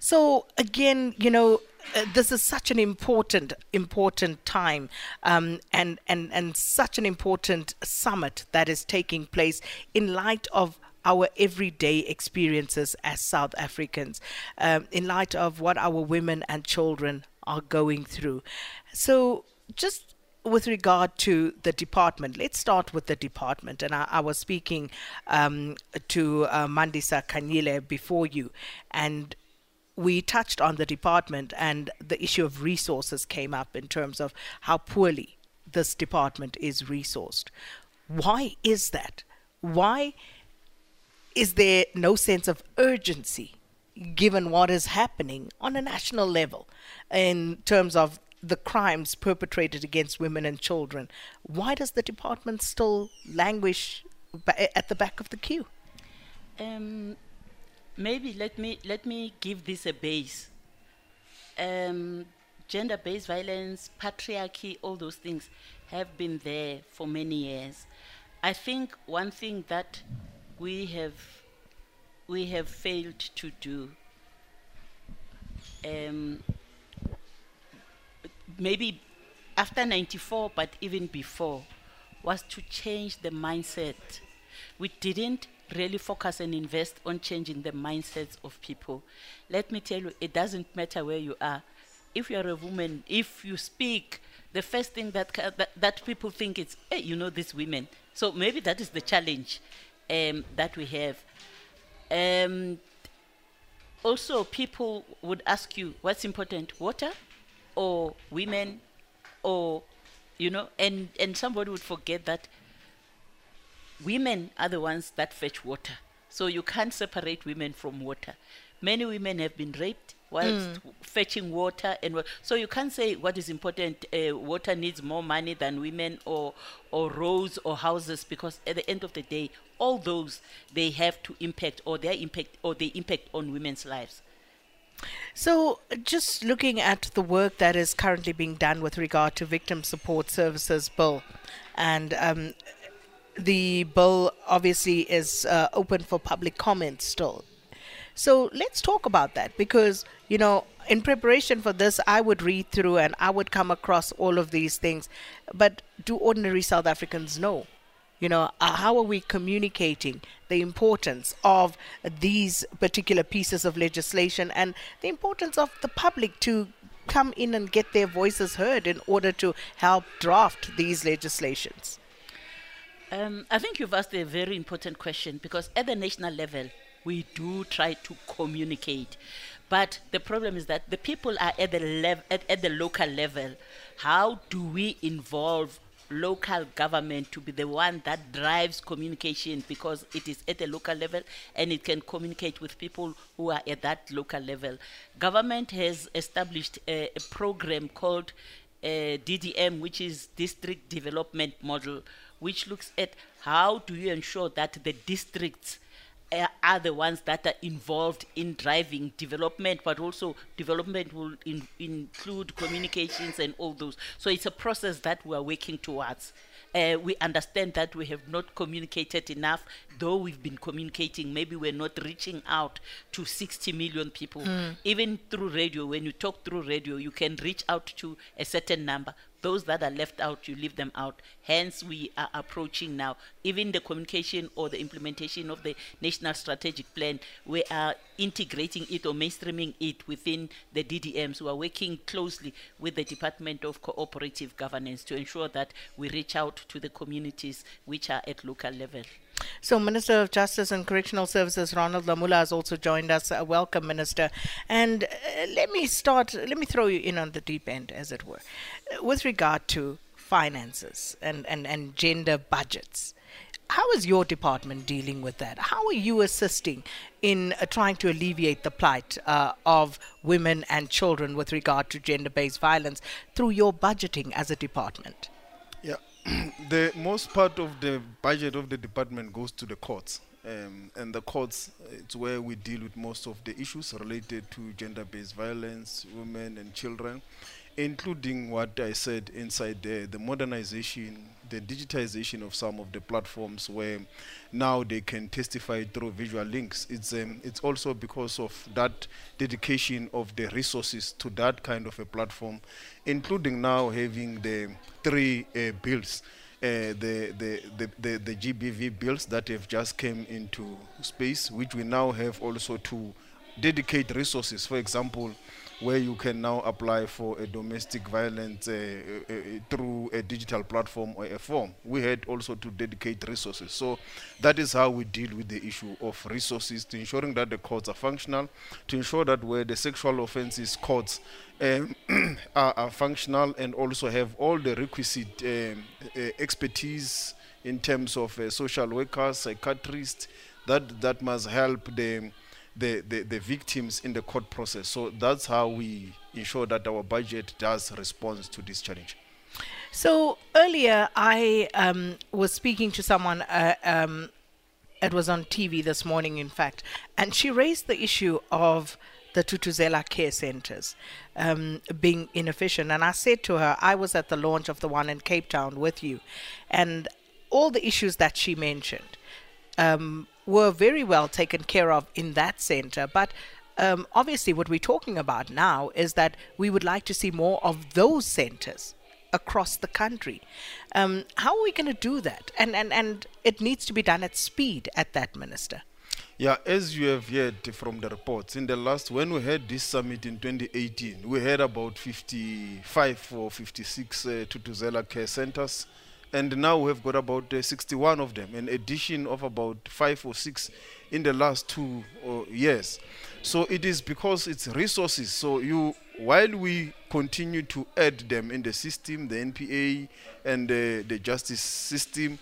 So again, you know, uh, this is such an important important time um, and and and such an important summit that is taking place in light of our everyday experiences as South Africans, um, in light of what our women and children are going through. So, just with regard to the department, let's start with the department. And I, I was speaking um, to uh, Mandisa Kanyile before you, and we touched on the department and the issue of resources came up in terms of how poorly this department is resourced. Why is that? Why is there no sense of urgency given what is happening on a national level in terms of the crimes perpetrated against women and children? Why does the department still languish at the back of the queue? Um, maybe let me let me give this a base. Um, gender-based violence, patriarchy, all those things have been there for many years. I think one thing that we have we have failed to do. Um, maybe after 94, but even before, was to change the mindset. We didn't really focus and invest on changing the mindsets of people. Let me tell you, it doesn't matter where you are. If you are a woman, if you speak, the first thing that that, that people think is, hey, you know, these women. So maybe that is the challenge um, that we have. Um, also, people would ask you, what's important, water, or women, or you know, and and somebody would forget that women are the ones that fetch water. So you can't separate women from water. Many women have been raped whilst mm. fetching water and wa- so you can't say what is important uh, water needs more money than women or or roads or houses because at the end of the day all those they have to impact or their impact or they impact on women's lives so, just looking at the work that is currently being done with regard to Victim Support Services Bill, and um, the bill obviously is uh, open for public comment still. So let's talk about that because, you know, in preparation for this, I would read through and I would come across all of these things. But do ordinary South Africans know? You know, uh, how are we communicating the importance of these particular pieces of legislation and the importance of the public to come in and get their voices heard in order to help draft these legislations? Um, I think you've asked a very important question because at the national level, we do try to communicate. But the problem is that the people are at the, lev- at, at the local level. How do we involve local government to be the one that drives communication because it is at a local level and it can communicate with people who are at that local level. Government has established a, a program called uh, DDM, which is District Development Model, which looks at how do you ensure that the districts eh, are the ones that are involved in driving development, but also development will in, include communications and all those. So it's a process that we are working towards. Uh, we understand that we have not communicated enough, though we've been communicating. Maybe we're not reaching out to 60 million people. Mm. Even through radio, when you talk through radio, you can reach out to a certain number, Those that are left out, you leave them out. Hence, we are approaching now, even the communication or the implementation of the National Strategic Plan, we are integrating it or mainstreaming it within the DDMs. We are working closely with the Department of Cooperative Governance to ensure that we reach out to the communities which are at local level. So, Minister of Justice and Correctional Services Ronald Lamula has also joined us. Uh, welcome, Minister. And uh, let me start, let me throw you in on the deep end, as it were, with regard to finances and, and, and gender budgets. How is your department dealing with that? How are you assisting in uh, trying to alleviate the plight uh, of women and children with regard to gender based violence through your budgeting as a department? Yeah, the most part of the budget of the department goes to the courts. Um, and the courts, it's where we deal with most of the issues related to gender-based violence, women and children, including what I said inside there, the modernization the digitization of some of the platforms where now they can testify through visual links. It's um, it's also because of that dedication of the resources to that kind of a platform, including now having the three uh, bills. Uh, the, the, the, the, the GBV bills that have just came into space, which we now have also to dedicate resources. For example, where you can now apply for a domestic violence uh, uh, uh, through a digital platform or a form. We had also to dedicate resources. So that is how we deal with the issue of resources to ensuring that the courts are functional, to ensure that where the sexual offences courts um, are, are, functional and also have all the requisite um, uh, expertise in terms of uh, social workers, psychiatrists, that, that must help them the, the, the victims in the court process. So that's how we ensure that our budget does respond to this challenge. So earlier, I um, was speaking to someone. Uh, um, it was on TV this morning, in fact, and she raised the issue of the Tutuzela care centres um, being inefficient. And I said to her, I was at the launch of the one in Cape Town with you, and all the issues that she mentioned. Um, were very well taken care of in that center. But um, obviously, what we're talking about now is that we would like to see more of those centers across the country. Um, how are we going to do that? And, and, and it needs to be done at speed at that, Minister. Yeah, as you have heard from the reports, in the last, when we had this summit in 2018, we had about 55 or 56 uh, Tutuzela care centers. and now we've got about uh, 61 of them, an addition of about five or six in the last two uh, years. So it is because it's resources. So you, while we continue to add them in the system, the NPA and uh, the justice system,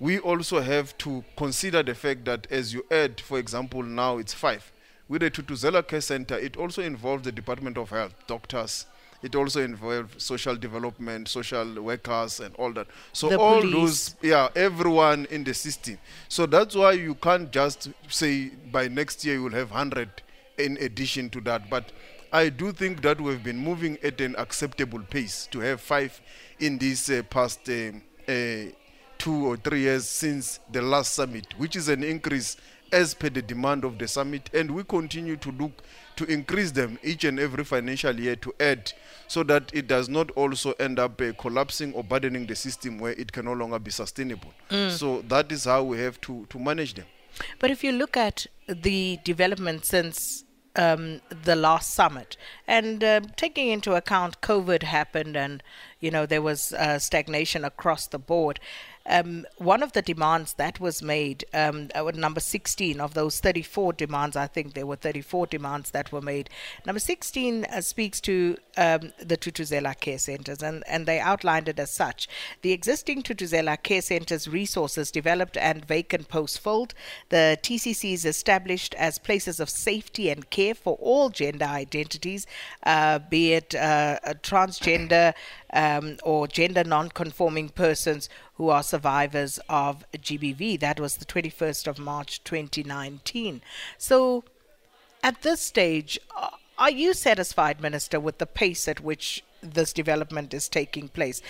we also have to consider the fact that as you add, for example, now it's five. With the Tutuzela Care Center, it also involves the Department of Health, doctors, It also involved social development, social workers, and all that. So the all police. those, yeah, everyone in the system. So that's why you can't just say by next year you will have 100 in addition to that. But I do think that we've been moving at an acceptable pace to have five in these uh, past uh, uh, two or three years since the last summit, which is an increase as per the demand of the summit and we continue to look to increase them each and every financial year to add so that it does not also end up uh, collapsing or burdening the system where it can no longer be sustainable mm. so that is how we have to to manage them but if you look at the development since um, the last summit and uh, taking into account covid happened and you know, there was uh, stagnation across the board. Um, one of the demands that was made, um, uh, number 16 of those 34 demands, I think there were 34 demands that were made. Number 16 uh, speaks to um, the Tutuzela care centres, and, and they outlined it as such. The existing Tutuzela care centres' resources developed and vacant posts filled. The TCCs established as places of safety and care for all gender identities, uh, be it uh, transgender. um, or gender non-conforming persons who are survivors of GBV. That was the 21st of March 2019. So at this stage, uh, are you satisfied, Minister, with the pace at which this development is taking place?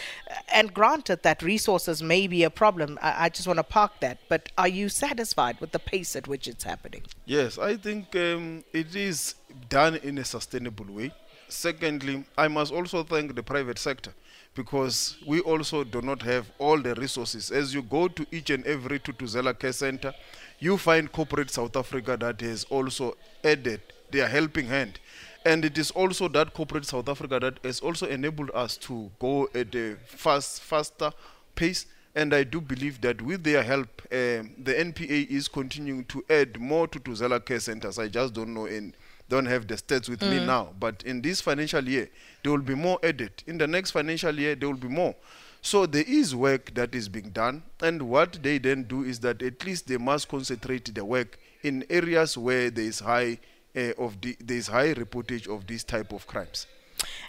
And granted that resources may be a problem, I, just want to park that, but are you satisfied with the pace at which it's happening? Yes, I think um, it is done in a sustainable way. Secondly, I must also thank the private sector because we also do not have all the resources. As you go to each and every Tutuzela Care Center, you find corporate South Africa that has also added their helping hand. And it is also that corporate South Africa that has also enabled us to go at a fast, faster pace. And I do believe that with their help, um, the NPA is continuing to add more Tutuzela Care Centers. I just don't know in don't have the stats with mm. me now. But in this financial year, there will be more added. In the next financial year, there will be more. So there is work that is being done. And what they then do is that at least they must concentrate the work in areas where there is high uh, of the, there is high reportage of this type of crimes.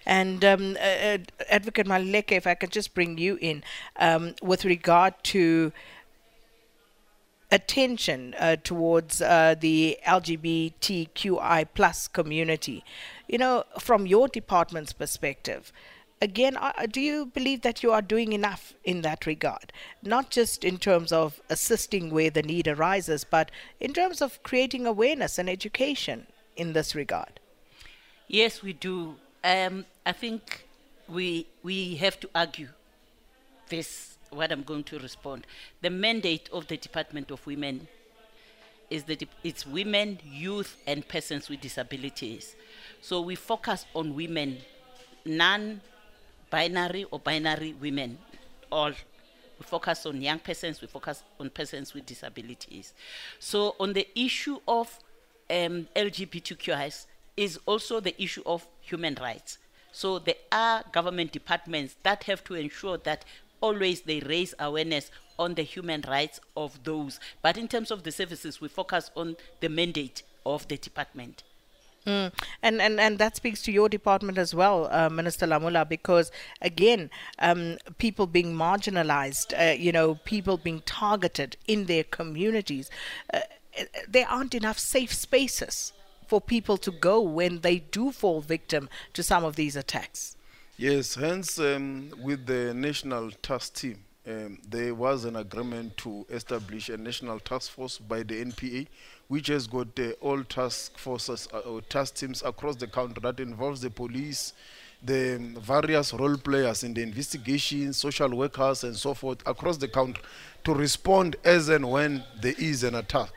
And um, uh, uh Advocate Maleke, if I can just bring you in um, with regard to attention uh, towards uh, the LGBTQI plus community. You know, from your department's perspective, again, uh, do you believe that you are doing enough in that regard? Not just in terms of assisting where the need arises, but in terms of creating awareness and education in this regard. Yes, we do. Um, I think we we have to argue this what I'm going to respond. The mandate of the Department of Women is that it's women, youth, and persons with disabilities. So we focus on women, non binary or binary women, all. We focus on young persons, we focus on persons with disabilities. So, on the issue of um, LGBTQIs, is also the issue of human rights. So, there are government departments that have to ensure that always they raise awareness on the human rights of those. But in terms of the services, we focus on the mandate of the department. Mm. And, and and that speaks to your department as well, uh, Minister Lamula, because again, um, people being marginalized, uh, you know, people being targeted in their communities, uh, there aren't enough safe spaces for people to go when they do fall victim to some of these attacks. Yes, hence um, with the national task team, um, there was an agreement to establish a national task force by the NPA, which has got uh, all task forces uh, or task teams across the country that involves the police, the um, various role players in the investigation, social workers, and so forth across the country to respond as and when there is an attack.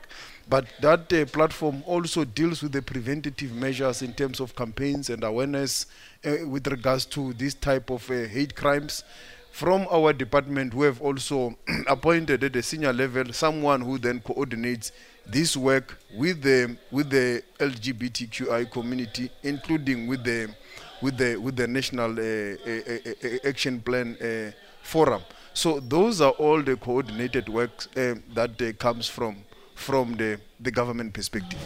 But that uh, platform also deals with the preventative measures in terms of campaigns and awareness uh, with regards to this type of uh, hate crimes. From our department, we have also appointed at a senior level someone who then coordinates this work with the with the LGBTQI community, including with the with the with the national uh, uh, uh, action plan forum. So those are all the coordinated works that comes from from the, the government perspective.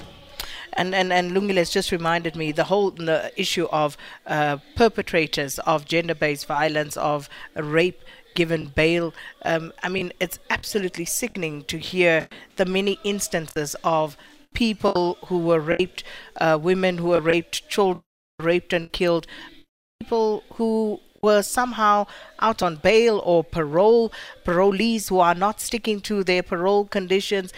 And, and, and Lungile's just reminded me the whole the issue of uh, perpetrators of gender based violence, of rape given bail. Um, I mean, it's absolutely sickening to hear the many instances of people who were raped, uh, women who were raped, children raped and killed, people who were somehow out on bail or parole, parolees who are not sticking to their parole conditions.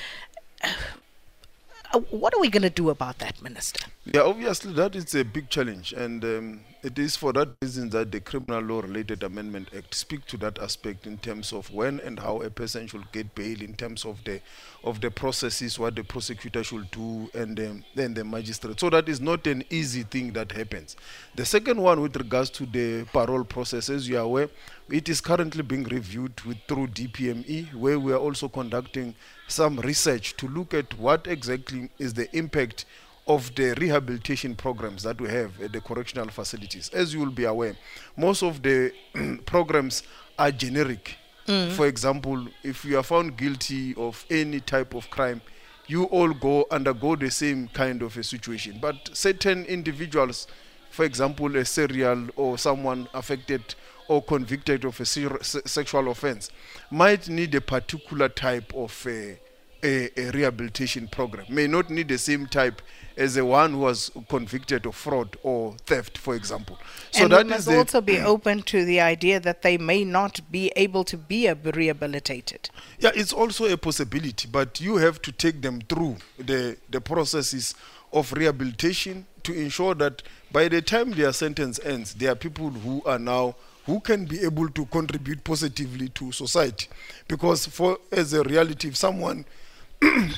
Uh, what are we going to do about that, Minister? Yeah, obviously that is a big challenge, and um, it is for that reason that the Criminal Law Related Amendment Act speaks to that aspect in terms of when and how a person should get bail, in terms of the of the processes, what the prosecutor should do, and then um, the magistrate. So that is not an easy thing that happens. The second one, with regards to the parole process, as you are aware, it is currently being reviewed with, through DPME, where we are also conducting some research to look at what exactly is the impact of the rehabilitation programs that we have at the correctional facilities. As you will be aware, most of the programs are generic. Mm. For example, if you are found guilty of any type of crime, you all go undergo the same kind of a situation. But certain individuals, for example, a serial or someone affected or convicted of a sexual offense, might need a particular type of uh, a, a rehabilitation program may not need the same type as the one who was convicted of fraud or theft, for example. So and that we must the, also be open to the idea that they may not be able to be rehabilitated. Yeah, it's also a possibility, but you have to take them through the, the processes of rehabilitation to ensure that by the time their sentence ends, there are people who are now who can be able to contribute positively to society. Because for as a reality, if someone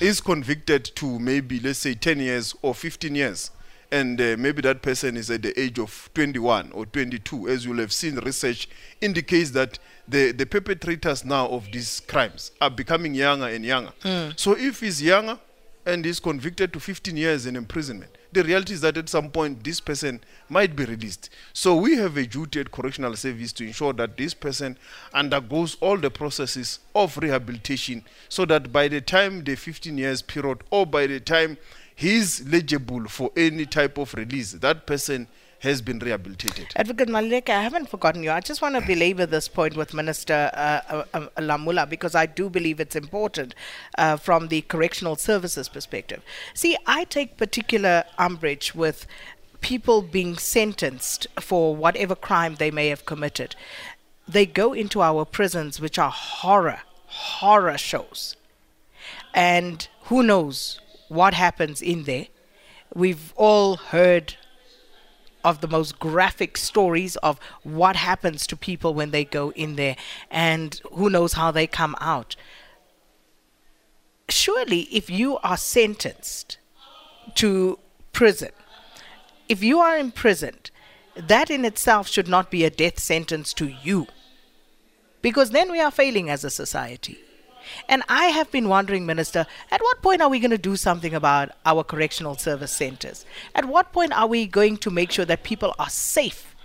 is convicted to maybe let's say 10 years or 15 years and uh, maybe that person is at the age of 21 or 22 as you'll have seen research indicates that the the perpetrators now of these crimes are becoming younger and younger mm. so if he's younger and is convicted to 15 years in imprisonment the reality is that at some point this person might be released. So we have a duty at correctional service to ensure that this person undergoes all the processes of rehabilitation so that by the time the 15 years period or by the time he is legible for any type of release, that person has been rehabilitated. Advocate Malek, I haven't forgotten you. I just want to belabor this point with Minister uh, uh, um, Lamula because I do believe it's important uh, from the correctional services perspective. See, I take particular umbrage with people being sentenced for whatever crime they may have committed. They go into our prisons, which are horror, horror shows. And who knows what happens in there. We've all heard of the most graphic stories of what happens to people when they go in there and who knows how they come out. Surely, if you are sentenced to prison, if you are imprisoned, that in itself should not be a death sentence to you. Because then we are failing as a society. And I have been wondering, Minister, at what point are we going to do something about our correctional service centres? At what point are we going to make sure that people are safe?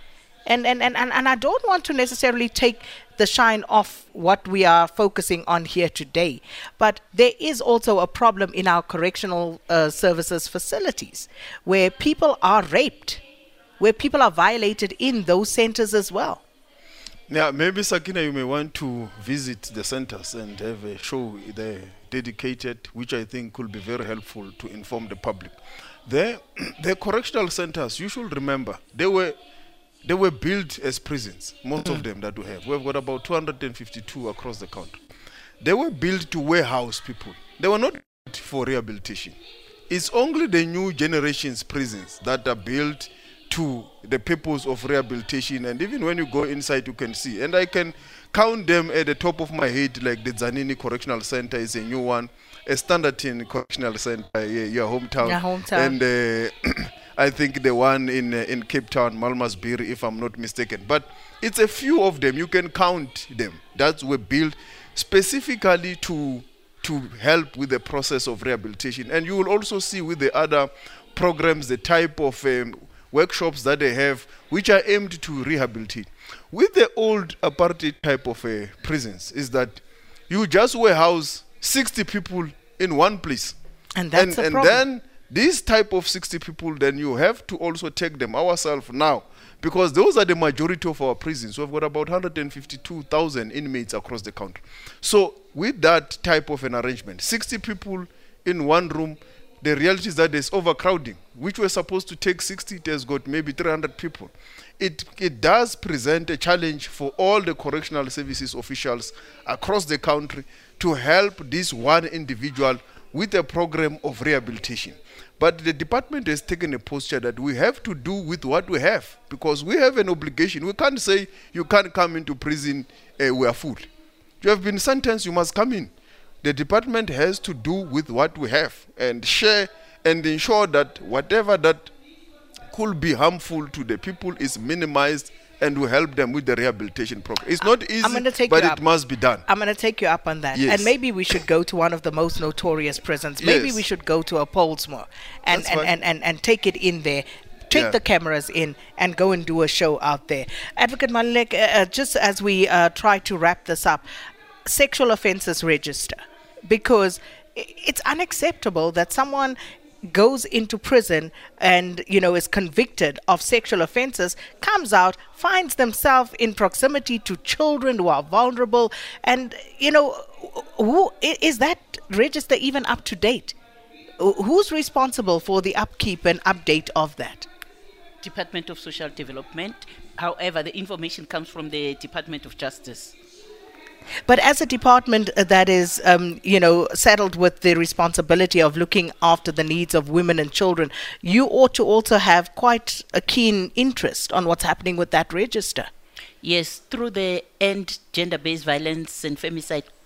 And, and, and, and, and I don't want to necessarily take the shine off what we are focusing on here today. But there is also a problem in our correctional uh, services facilities where people are raped, where people are violated in those centers as well. Yeah, maybe Sakina, you may want to visit the centers and have a show there dedicated, which I think could be very helpful to inform the public. The, the correctional centers, you should remember, they were they were built as prisons, most mm. of them that we have. We've got about 252 across the country. They were built to warehouse people. They were not for rehabilitation. It's only the new generation's prisons that are built to the purpose of rehabilitation. And even when you go inside, you can see. And I can count them at the top of my head, like the Zanini Correctional Center is a new one, a Standerton Correctional Center, yeah, your hometown. Your hometown. And uh, I think the one in uh, in Cape Town, Malmasbury, if I'm not mistaken. But it's a few of them. You can count them. That were built specifically to to help with the process of rehabilitation. And you will also see with the other programs the type of um, workshops that they have, which are aimed to rehabilitate. With the old apartheid type of uh, prisons, is that you just warehouse 60 people in one place. And that's and, a problem. And then these type of 60 people, then you have to also take them ourselves now because those are the majority of our prisons. We've got about 152,000 inmates across the country. So, with that type of an arrangement, 60 people in one room, the reality is that there's overcrowding, which we're supposed to take 60, it has got maybe 300 people. It, it does present a challenge for all the correctional services officials across the country to help this one individual with a program of rehabilitation. But the department has taken a posture that we have to do with what we have because we have an obligation. We can't say you can't come into prison, uh, we are full. You have been sentenced, you must come in. the department has to do with what we have and share and ensure that whatever that could be harmful to the people is minimized and we help them with the rehabilitation program. It's not easy, but it must be done. I'm going to take you up on that. Yes. And maybe we should go to one of the most notorious prisons. Maybe yes. we should go to a Polesmore and, and, and, and, and take it in there take yeah. the cameras in and go and do a show out there. Advocate Malek, uh, uh, just as we uh, try to wrap this up, sexual offences register because it's unacceptable that someone goes into prison and you know is convicted of sexual offenses comes out finds themselves in proximity to children who are vulnerable and you know who is that register even up to date who's responsible for the upkeep and update of that department of social development however the information comes from the department of justice But as a department uh, that is, um, you know, saddled with the responsibility of looking after the needs of women and children, you ought to also have quite a keen interest on what's happening with that register. Yes, through the End Gender Based Violence and Femicide